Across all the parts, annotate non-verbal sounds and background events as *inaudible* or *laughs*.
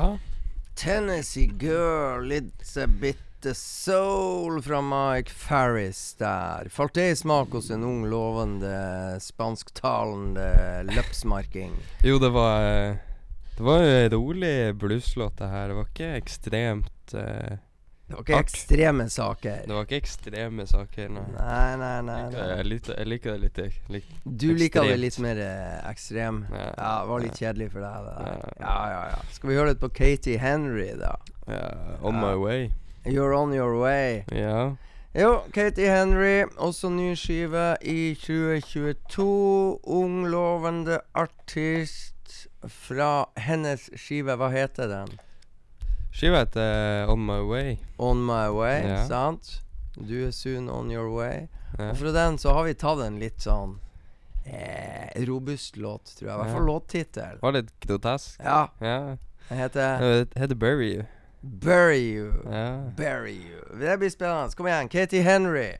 Ja. Tennessee Girl, It's a Bit Soul fra Mike Farris der. Falt det i smak hos en ung, lovende spansktalende løpsmarking? Jo, det var eh, Det var rolig blueslåt, det her. Det var ikke ekstremt eh, Det var ikke Hardt. ekstreme saker. Det var ikke ekstreme saker, nei. Nei, nei, nei. Jeg, nei. jeg, liker, jeg liker det litt, litt Du liker det litt mer eh, ekstrem? Ja, Ja, det var litt kjedelig for deg, det. Ja. Ja, ja, ja. Skal vi høre litt på Katie Henry, da? ja, On Ja. my way. You're on your way. Ja. Jo, Katie Henry, også ny skive i 2022. Ung, lovende artist fra hennes skive. Hva heter den? Skiva heter On my way. On My Way, Ja. sant? Du er soon on your way. Ja. Og fra den så har vi tatt en litt sånn eh, robust låt, tror jeg. I hvert Ja. fall låttittel. Var litt grotesk. Ja, Ja. den heter Det heter Bury You. Bury You. Ja. Bury You. Det blir spennende. Kom igjen, Katie Henry.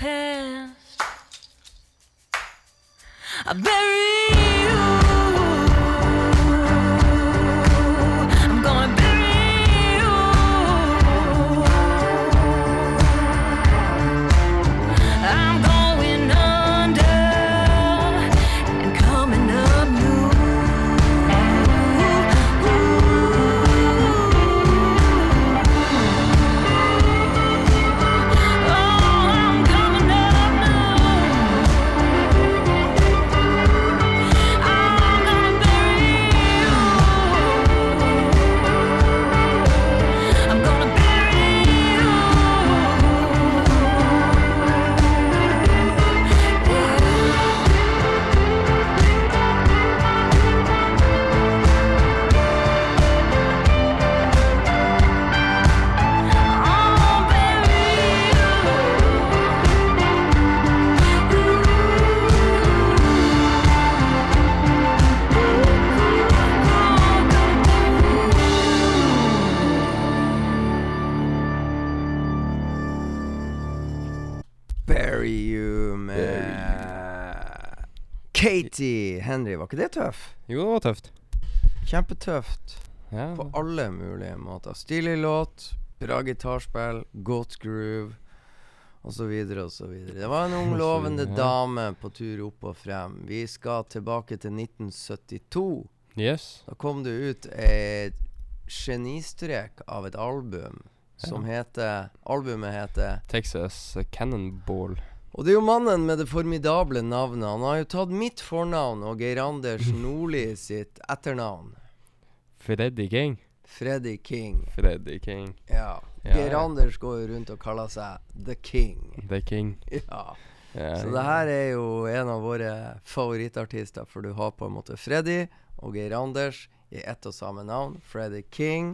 Past. I bury you. Katie Henry. Var ikke det tøff? Jo, det var tøft. Kjempetøft Ja. på alle mulige måter. Stilig låt, bra gitarspill, godt groove osv. osv. Det var en ung, *laughs* lovende dame på tur opp og frem. Vi skal tilbake til 1972. Yes. Da kom det ut et genistrek av et album som heter Albumet heter Texas Cannonball. Og det er jo mannen med det formidable navnet. Han har jo tatt mitt fornavn og Geir Anders *laughs* Nordli sitt etternavn. Freddy King. Freddy King. Freddy King. Ja. Ja, Geir. Anders går jo rundt og kaller seg The King. The King. *laughs* Ja. Ja. Så det her er jo en av våre favorittartister, for du har på en måte Freddy og Geir Anders i ett og samme navn. Freddy King.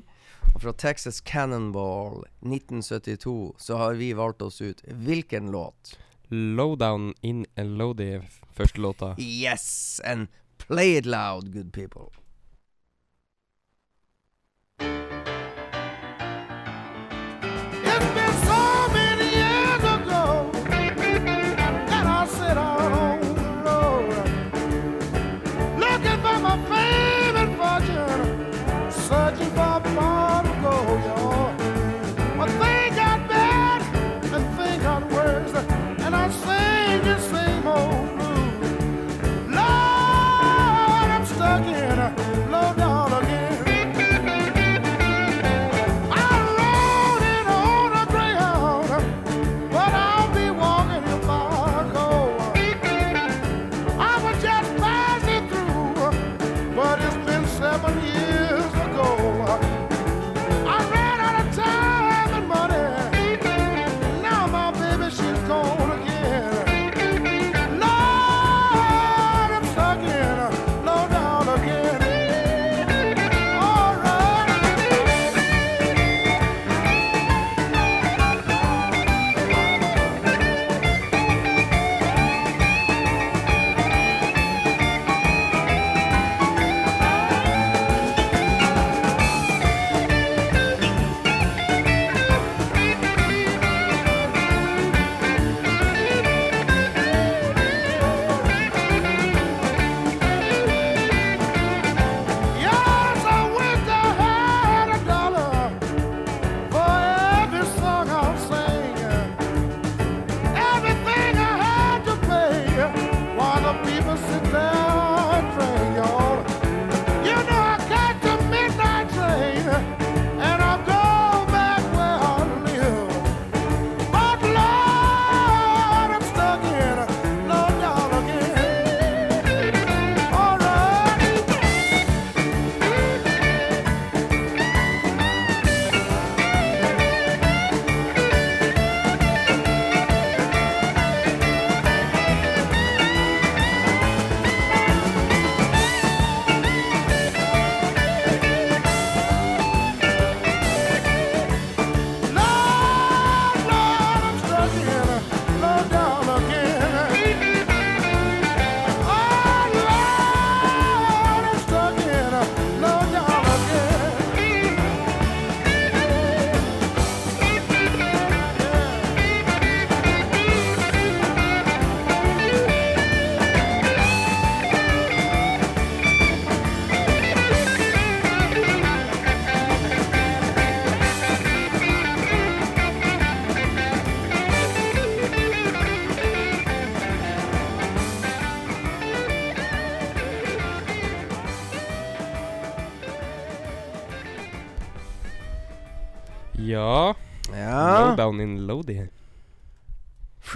Og fra Texas Cannonball 1972 så har vi valgt oss ut hvilken låt? Lowdown in Elodie, første låta. Yes! And play it loud, good people.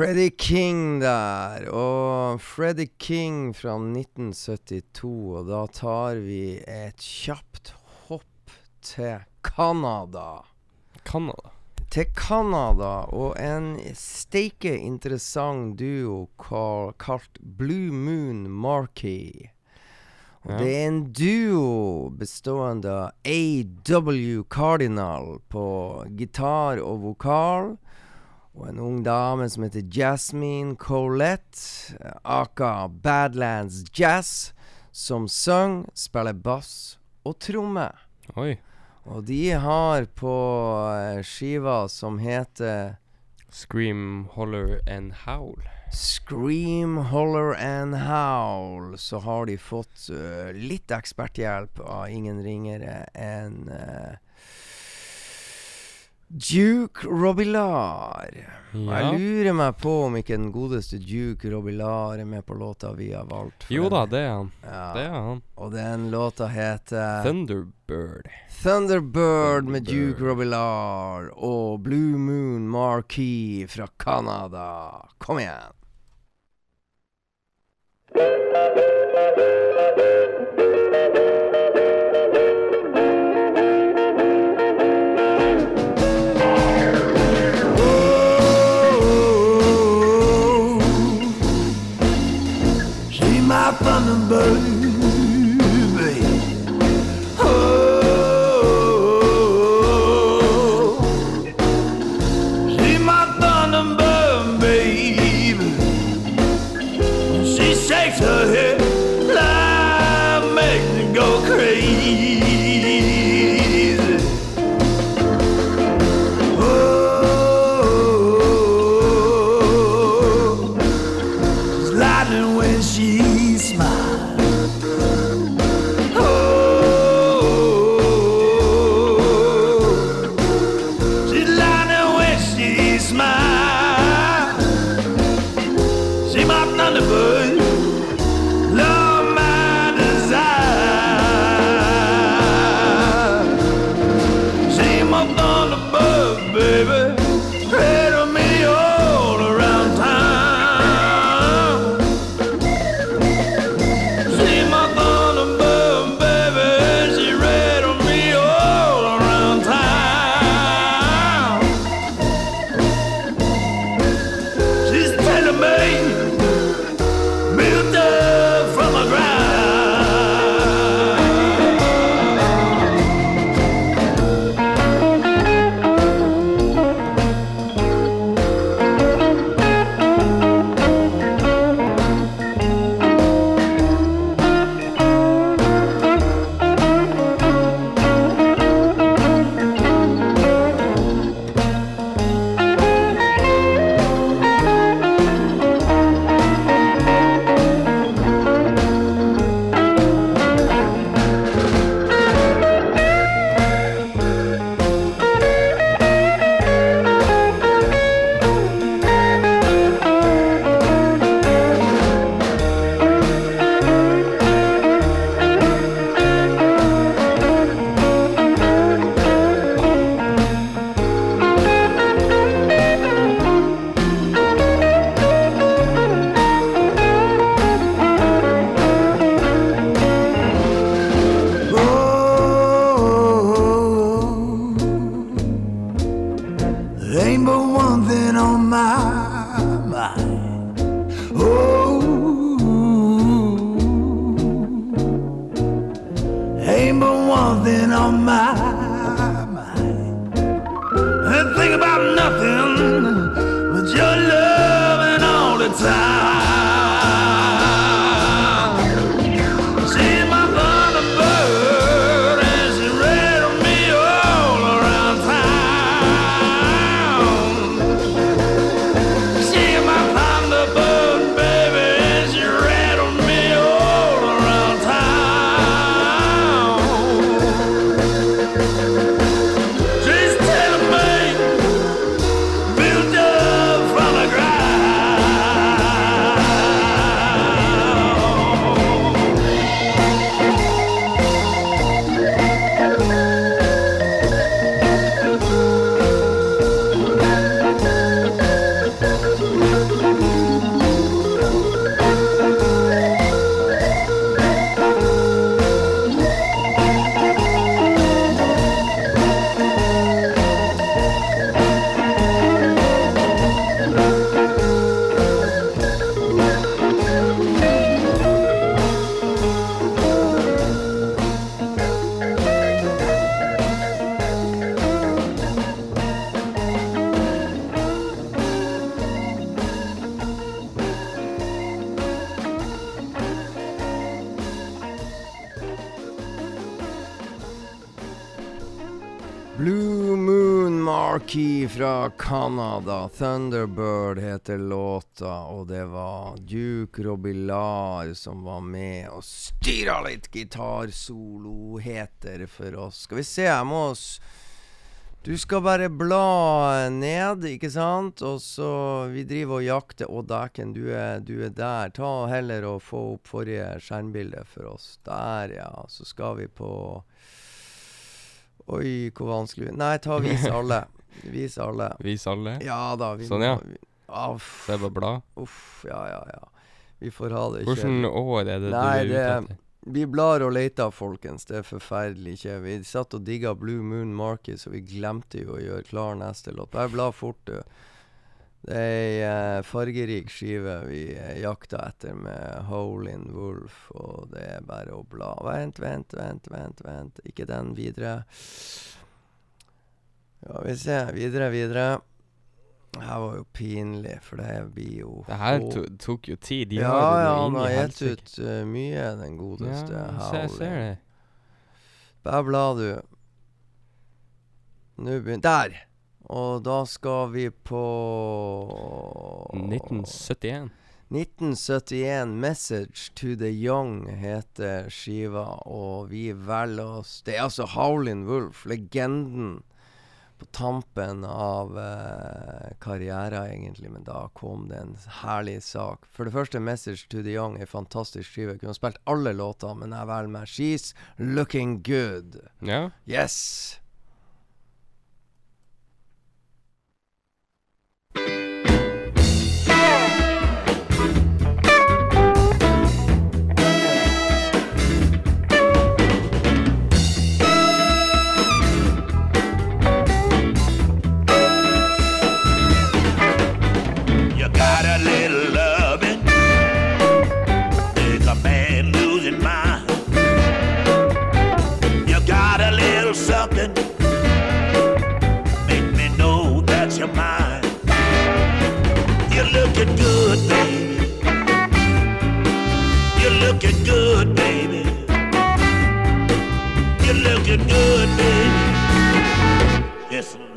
Freddie King der. Og Freddie King fra 1972. Og da tar vi et kjapt hopp til Canada. Canada. Til Canada og en steike interessant duo kal- kalt Blue Moon Marquee. Og Ja. Det er en duo bestående av AW Cardinal på gitar og vokal. Og en ung dame som heter Jasmine Colette, aka Badlands Jazz, som synger, spiller bass og trommer. Oi. Og de har på eh, skiva som heter Scream, Holler and Howl. Scream, Holler and Howl, så har de fått uh, litt eksperthjelp av ingen ringere enn eh, Duke Robillard. Og Ja. Jeg lurer meg på om ikke den godeste Duke Robilar er med på låta vi har valgt. Jo da, det er han. Ja. Det er han. Og den låta heter Thunderbird. Thunderbird med Duke Robilar og Blue Moon Marquee fra Canada. Kom igjen. Canada. Thunderbird heter låta, og det var Duke Robillard som var med og styra litt gitarsoloheter for oss. Skal vi se, jeg må Du skal bare bla ned, ikke sant? Og så Vi driver og jakter Å, dæken, du, du er der. Ta heller og få opp forrige skjermbilde for oss. Der, ja. Så skal vi på Oi, hvor vanskelig Nei, ta vis alle. *laughs* Vis alle. Vis alle. Ja da. Sånn, ja. må- Ah, uff, Det er bare bla. uff, ja, ja, ja. Vi får ha det Hvilket kjedelig. år er det Nei, du er ute det- etter? Vi blar og leter, folkens. Det er forferdelig kjedelig. Vi satt og digga Blue Moon Market, så vi glemte jo å gjøre klar neste låt. Bare bla fort, du. Det er ei eh, fargerik skive vi eh, jakta etter med Hole in Wolf, og det er bare å bla. Vent, vent, vent, vent. vent Ikke den videre. Ja, vi ser. Videre, videre. Det her var jo pinlig, for det blir jo Det her to, tok jo tid. De ja, ja, han har gitt ut uh, mye, den godeste Ja, se, jeg ser det. Bare bla, du. Nå begynner Der! Og da skal vi på 1971. 1971 Message to the Young heter skiva, og vi velger oss Det er altså Howlin' Wolf, legenden på tampen av eh, karrieren, egentlig, men da kom det en herlig sak. For det første, 'Message to the Young' er fantastisk skive. Kunne spilt alle låter, men jeg velger meg 'She's Looking Good'. Ja. Yes!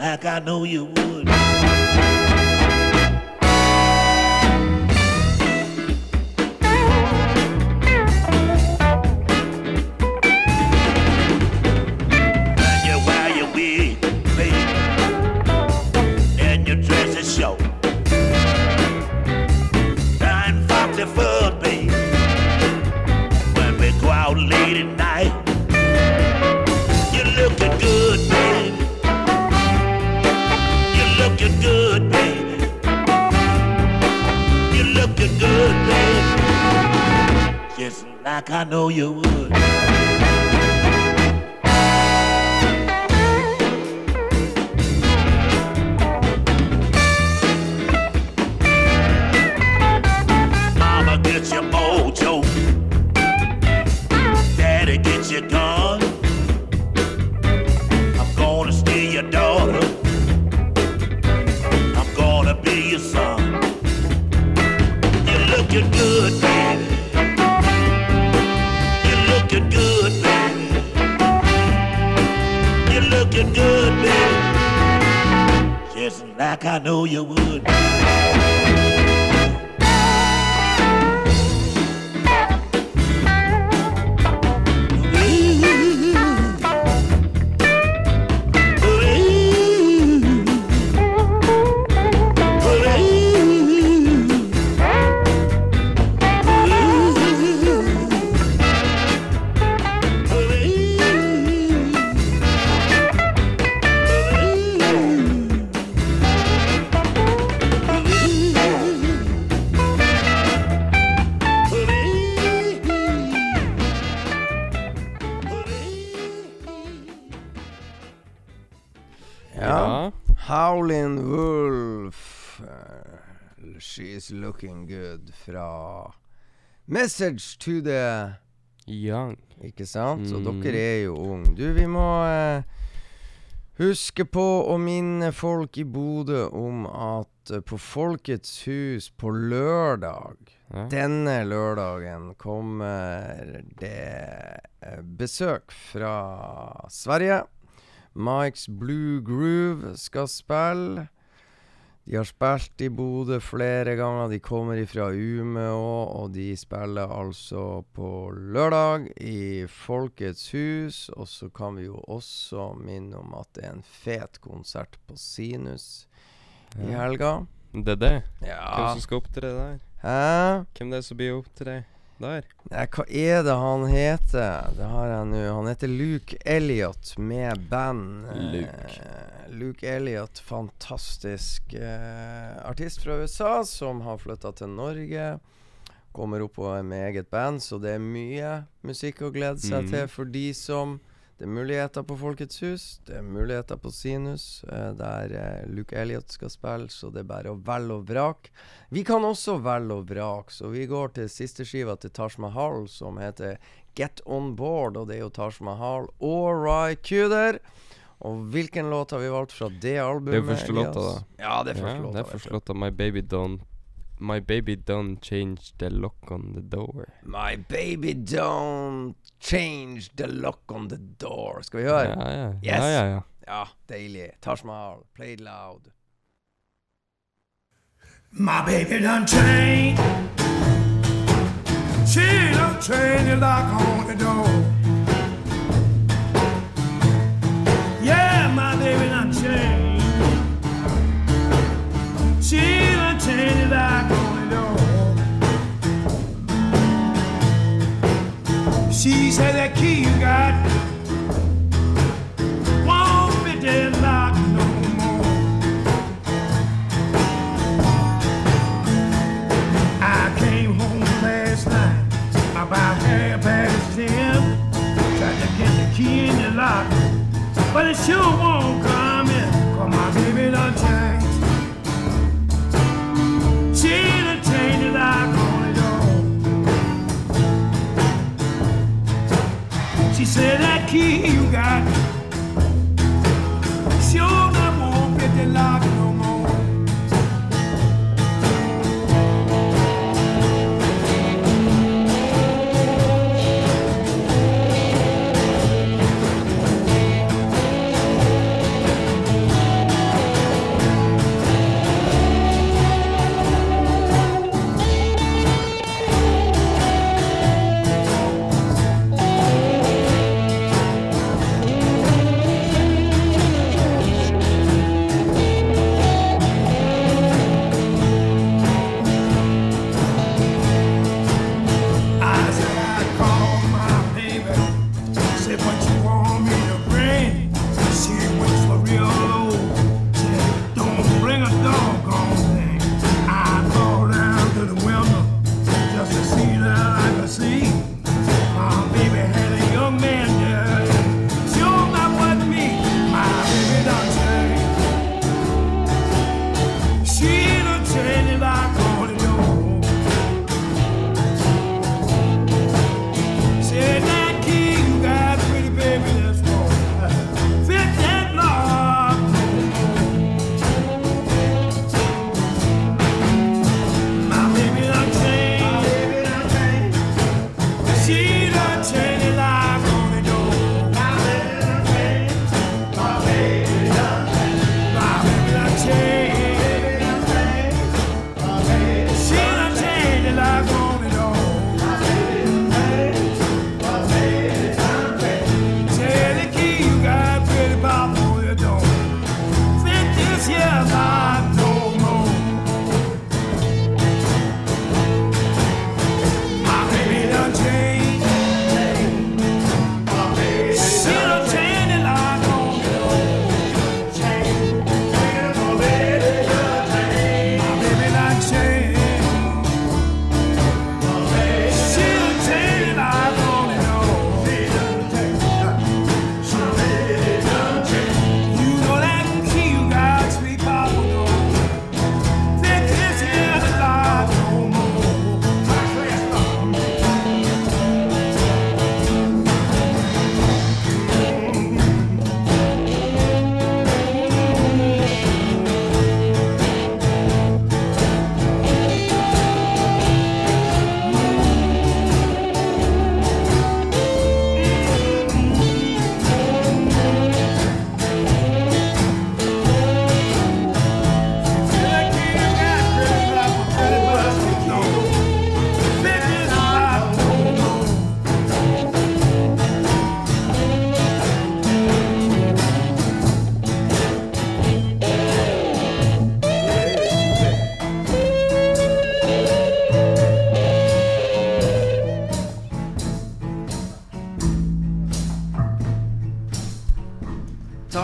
Like I know you would. Just like I know you would. Like I know you would. She's looking good fra Message to the Young. Ikke sant? Og Mm. dere er jo unge. Du, vi må eh, huske på å minne folk i Bodø om at eh, på Folkets hus på lørdag Ja. denne lørdagen kommer det eh, besøk fra Sverige. Mikes Blue Groove skal spille. De har spilt i Bodø flere ganger. De kommer ifra Umeå, og de spiller altså på lørdag i Folkets hus. Og så kan vi jo også minne om at det er en fet konsert på Sinus i helga. Det er det. Ja. Hvem som skal opptre der? Hæ? Hvem det er som blir opptre der? Nei, hva er det han heter? Det har jeg nå. Han heter Luke Elliot med band. Eh, Luke. Luke Elliot, fantastisk eh, artist fra USA som har flytta til Norge. Kommer opp med eget band, så det er mye musikk å glede seg mm. til for de som Det er muligheter på Folkets hus, det er muligheter på Sinus, eh, der eh, Luke Elliot skal spille, så det er bare å velge og vrake. Vi kan også velge og vrake, så vi går til siste skiva til Taj Mahal, som heter Get On Board, og det er jo Taj Mahal og Ry Kuder. Og hvilken låt har vi valgt fra det albumet? Det er første låta, da. Ja, det er første ja, låta. Det er første låta. My baby done My baby done changed the lock on the door. My baby don't change the lock on the door. Skal vi høre? Ja, ja. Yes. ja, ja, ja. Ja, deilig. Taj Mahal, play it loud. My baby done changed. She done changed the lock on the door. Yeah, my baby done changed. She done changed the lock She said that key you got won't be deadlocked no more. I came home last night about half past ten. Tried to get the key in the lock, but it sure won't She said, that key you si un amor que te la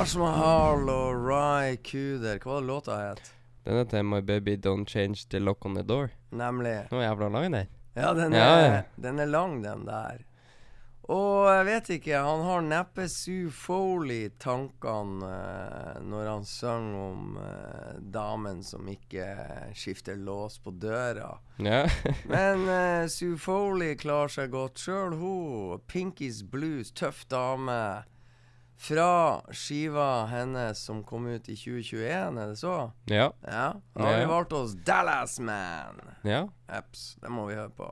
Taj Mahal og Rai Kuder. Hva var det låta het? Den heter My Baby Don't Change The Lock On The Door. Nemlig. Den er jævla lang den. Ja, den er, ja. den er lang, den der. Og jeg vet ikke, han har neppe Sue Foley i tankene uh, når han synger om uh, damen som ikke skifter lås på døra. Ja. *laughs* Men uh, Sue Foley klarer seg godt sjøl, hun. Pinkies Blues, tøff dame. Fra skiva hennes som kom ut i 2021, er det så? ja. Ja. Da har vi valgt oss Dallas Man. Ja. Eps, det må vi høre på.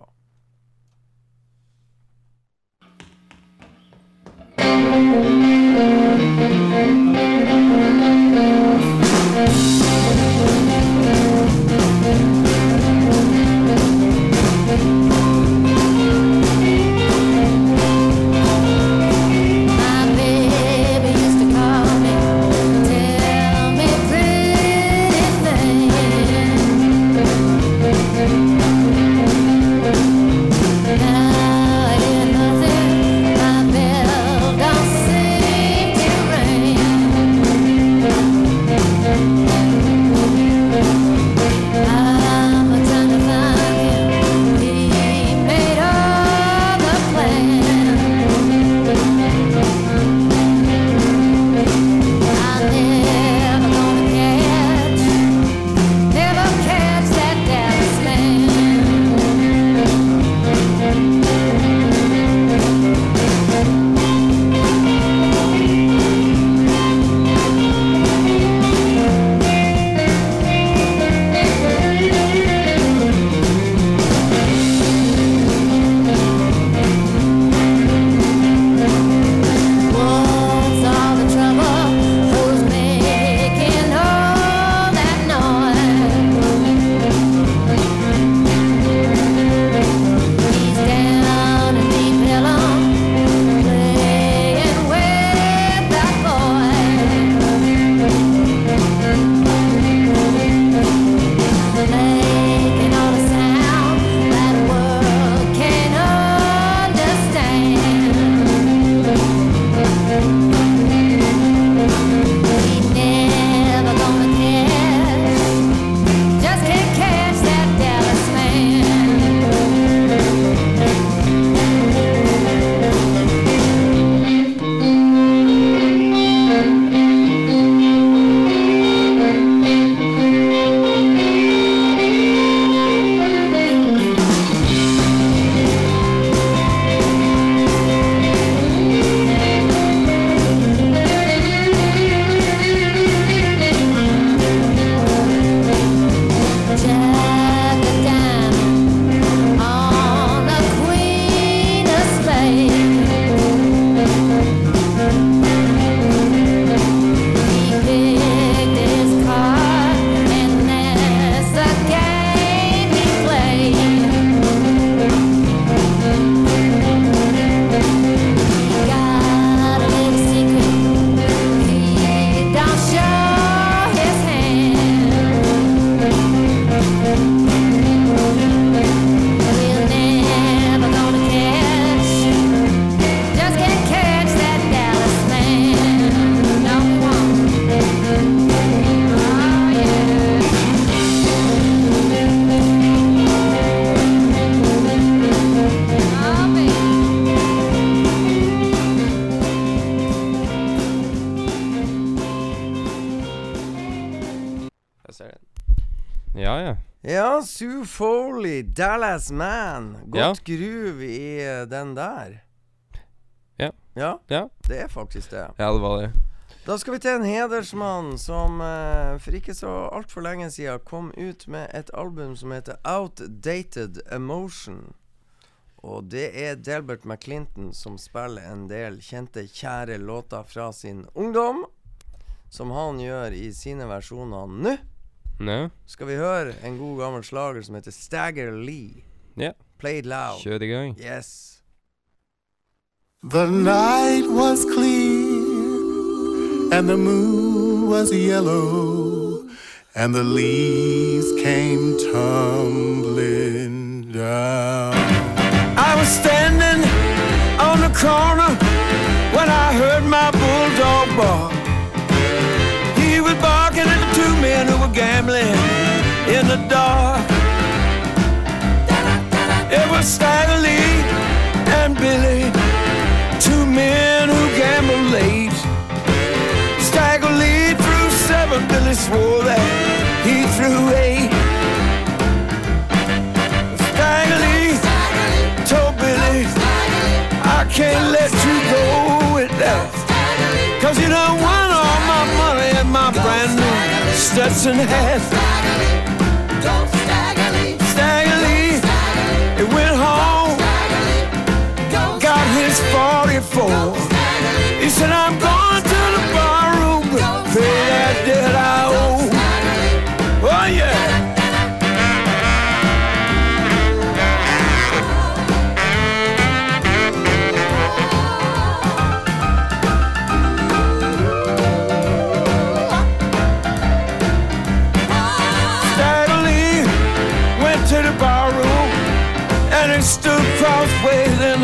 My Foley, Dallas Man. Godt Ja. groove i eh, den der. Ja. Ja, Ja, det er faktisk det. ja det var det. Da skal vi til en hedersmann som eh, for ikke så altfor lenge siden kom ut med et album som heter Outdated Emotion. Og det er Delbert McClinton som spiller en del kjente, kjære låter fra sin ungdom. Som han gjør i sine versjoner nå. Nå, Skal vi høre en god gammel slager som heter Stagger Lee. ja. Play it loud. Kjør i gang. Yes. The night was clear, and the moon was yellow, and the leaves came tumbling down. I was standing on the corner when I heard my bulldog bark. Dark. It was Stagger Lee and Billy, two men who gambled late. Stagger Lee threw seven, Billy swore that he threw eight. Stagger told Billy, I can't let you go with that. Cause you done won all my money and my brand new Stetson hat. He went home, got his 44. He said, I'm going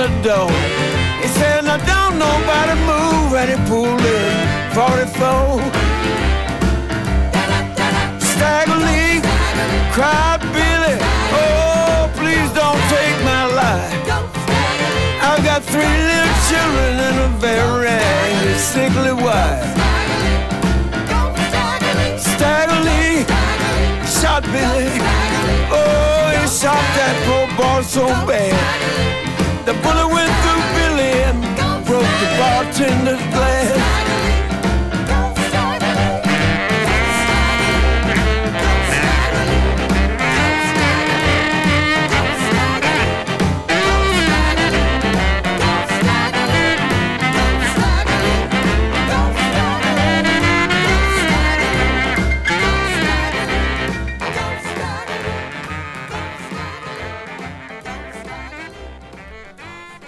the door. He said, now don't nobody move and he pulled in 44. Stagger Lee cried Billy, oh please don't take my life. I've got three little children and a very sickly wife. Stagger Lee shot Billy. Oh, he shot that poor boy so bad. The bullet went through Billy and broke the bartender's glass.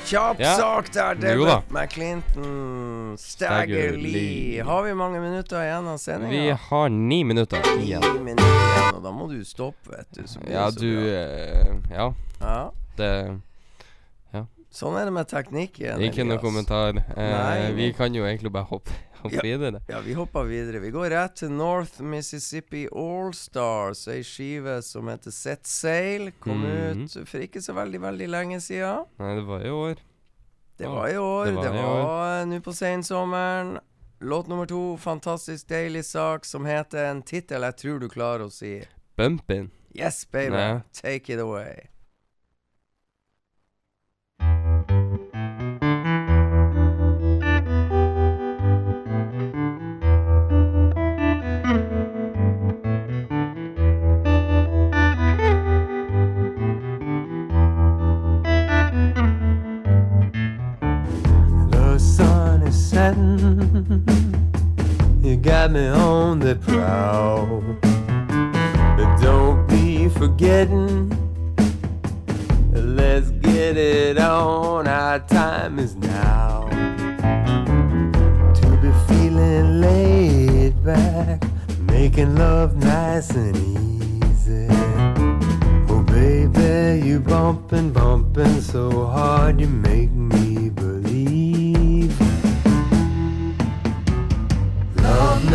Kjapp Ja. sak der, David. McClinton. Stagger Lee. Har vi mange minutter igjen av sendinga? Vi har ni minutter Ni igjen. minutter igjen, og da må du stoppe, vet du. som Ja, du eh, Ja, Ja, det ja. sånn er det med teknikken. Ikke noe kommentar. Eh, vi kan jo egentlig bare hoppe, hoppe Ja. videre. Ja, vi hopper videre. Vi går rett til North Mississippi Allstars, ei skive som heter Set Sail. Kom mm. ut for ikke så veldig, veldig lenge siden. Nei, det var i år. Det var i år. det var, nå på sensommeren. Låt nummer to, fantastisk deilig sak, som heter en tittel jeg tror du klarer å si. Bumpin. Yes, baby. Nei. Take it away. You got me on the prowl. But don't be forgetting. Let's get it on. Our time is now. To be feeling laid back, making love nice and easy. Oh, baby, you bumping, bumping so hard you make me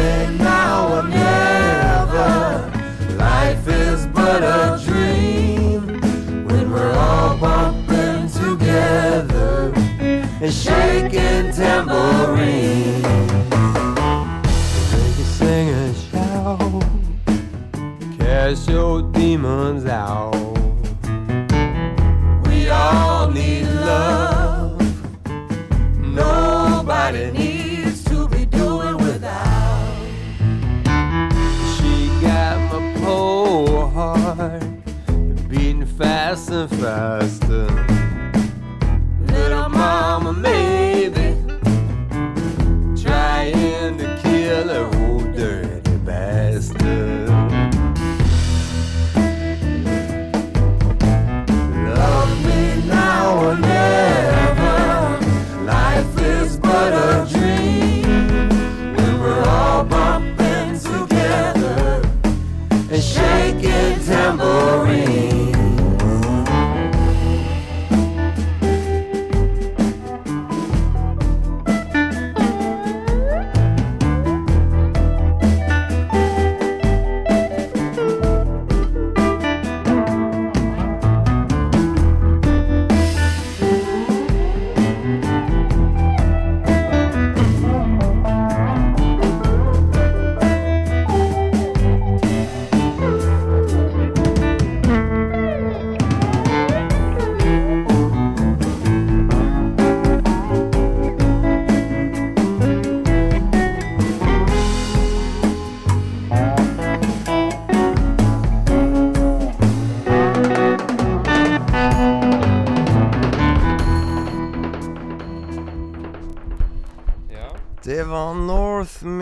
Love now or never. Life is but a dream when we're all bumping together and shaking tambourine. Make a sing and shout, cast your demons out. We all need love. Faster.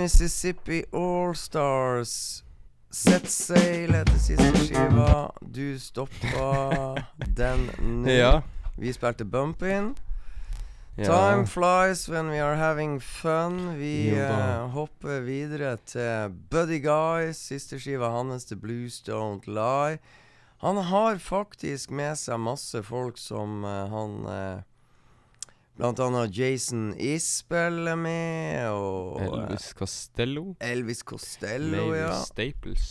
Mississippi Allstars. Sett sail etter siste skiva. Du stoppa den nå. Ja. Vi spilte Bump In. ja. Time flies when we are having fun. Vi uh, hopper videre til Buddy Guy. Siste skiva hans, The Blues Don't Lie. Han har faktisk med seg masse folk som uh, han eh, Blant annet Jason Isbell er med, og eh, Elvis Costello. Elvis Costello, Mavis ja. Staples.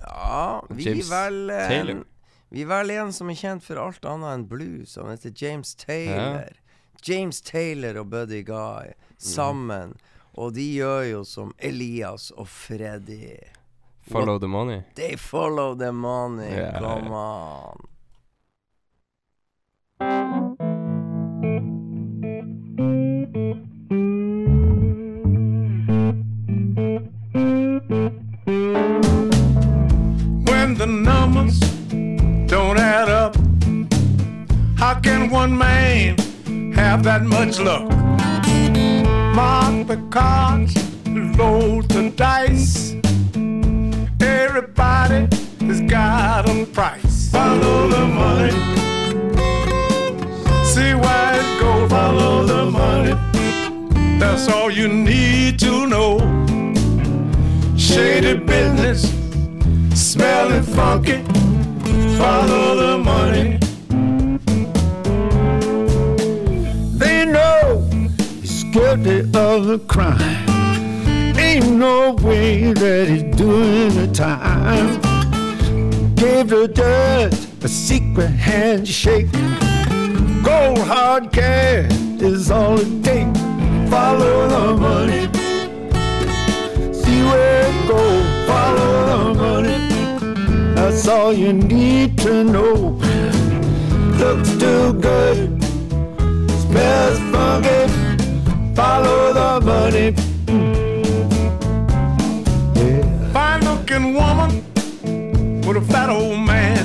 Ja, vi James vel en, Taylor. Vi velger en som er kjent for alt annet enn blues. Han heter James Taylor. James Taylor og Buddy Guy sammen. Og de gjør jo som Elias og Freddy. Follow the money. They follow the money. Yeah. Come ja. on. Can one man have that much luck? Mark the cards, roll the dice. Everybody has got a price. Follow the money. See where it goes. Follow the money. That's all you need to know. Shady business smelling funky. Follow the money. Guilty of a crime. Ain't no way that he's doing the time. Gave the judge a secret handshake. Cold hard cash is all it takes. Follow the money. See where it goes. Follow the money. That's all you need to know. Looks too good smells funky. Follow the money. Yeah. Fine looking woman with a fat old man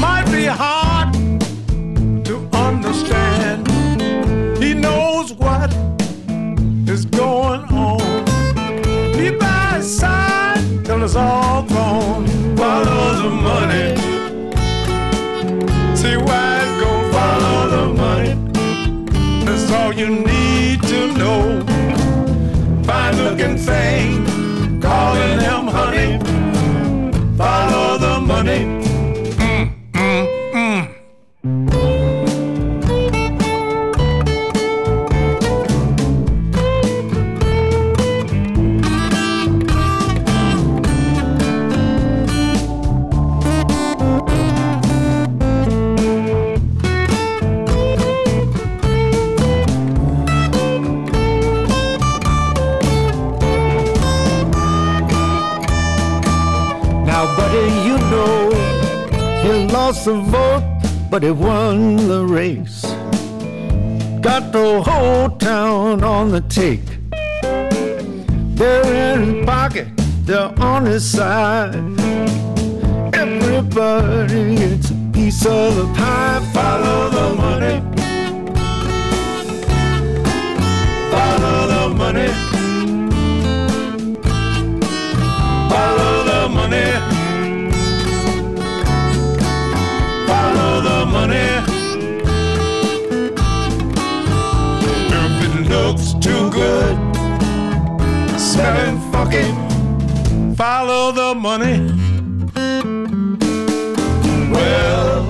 might be hard to understand. He knows what is going on. Be by his side till it's all gone. Follow the money. All you need to know. Fine looking thing, calling him honey. The vote, but he won the race. Got the whole town on the take. They're in his pocket, they're on his side. Everybody gets a piece of the pie. Follow the money. Follow the money. Follow it looks too good, smelling funky, follow the money. Well,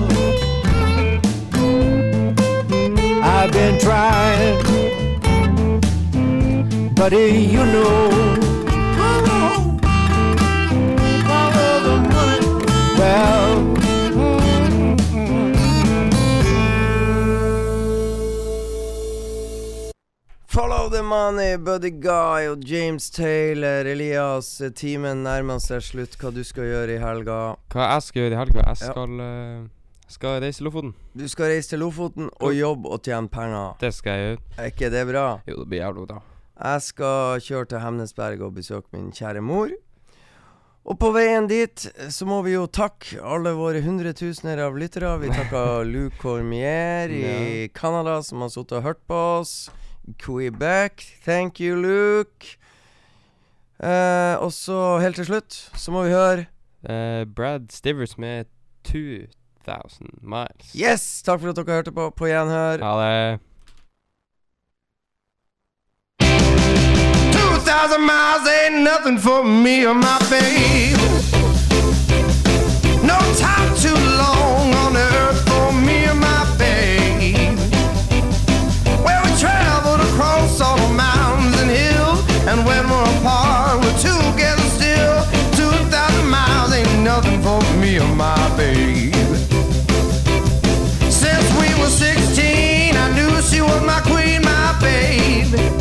I've been trying, buddy, you know. Follow the money, Buddy Guy og James Taylor. Elias, timen nærmer seg slutt. Hva du skal gjøre i helga? Hva jeg skal gjøre i helga? Jeg Ja. skal, eh, skal reise til Lofoten. Du skal reise til Lofoten og jobbe og tjene penger. Det skal jeg gjøre. Er ikke det bra? Jo, det blir jævlig bra. Jeg skal kjøre til Hemnesberg og besøke min kjære mor. Og på veien dit så må vi jo takke alle våre hundretusener av lyttere. Vi takker *laughs* Luke Cormier i Canada, som har sittet og hørt på oss. Quebec. Thank you, Luke. Eh, og så helt til slutt så må vi høre Eh, Brad Stivers med 2000 Miles. Yes! Takk for at dere hørte på. På gjenhør. Ha det. 2,000 miles ain't nothing for me or my babe. baby.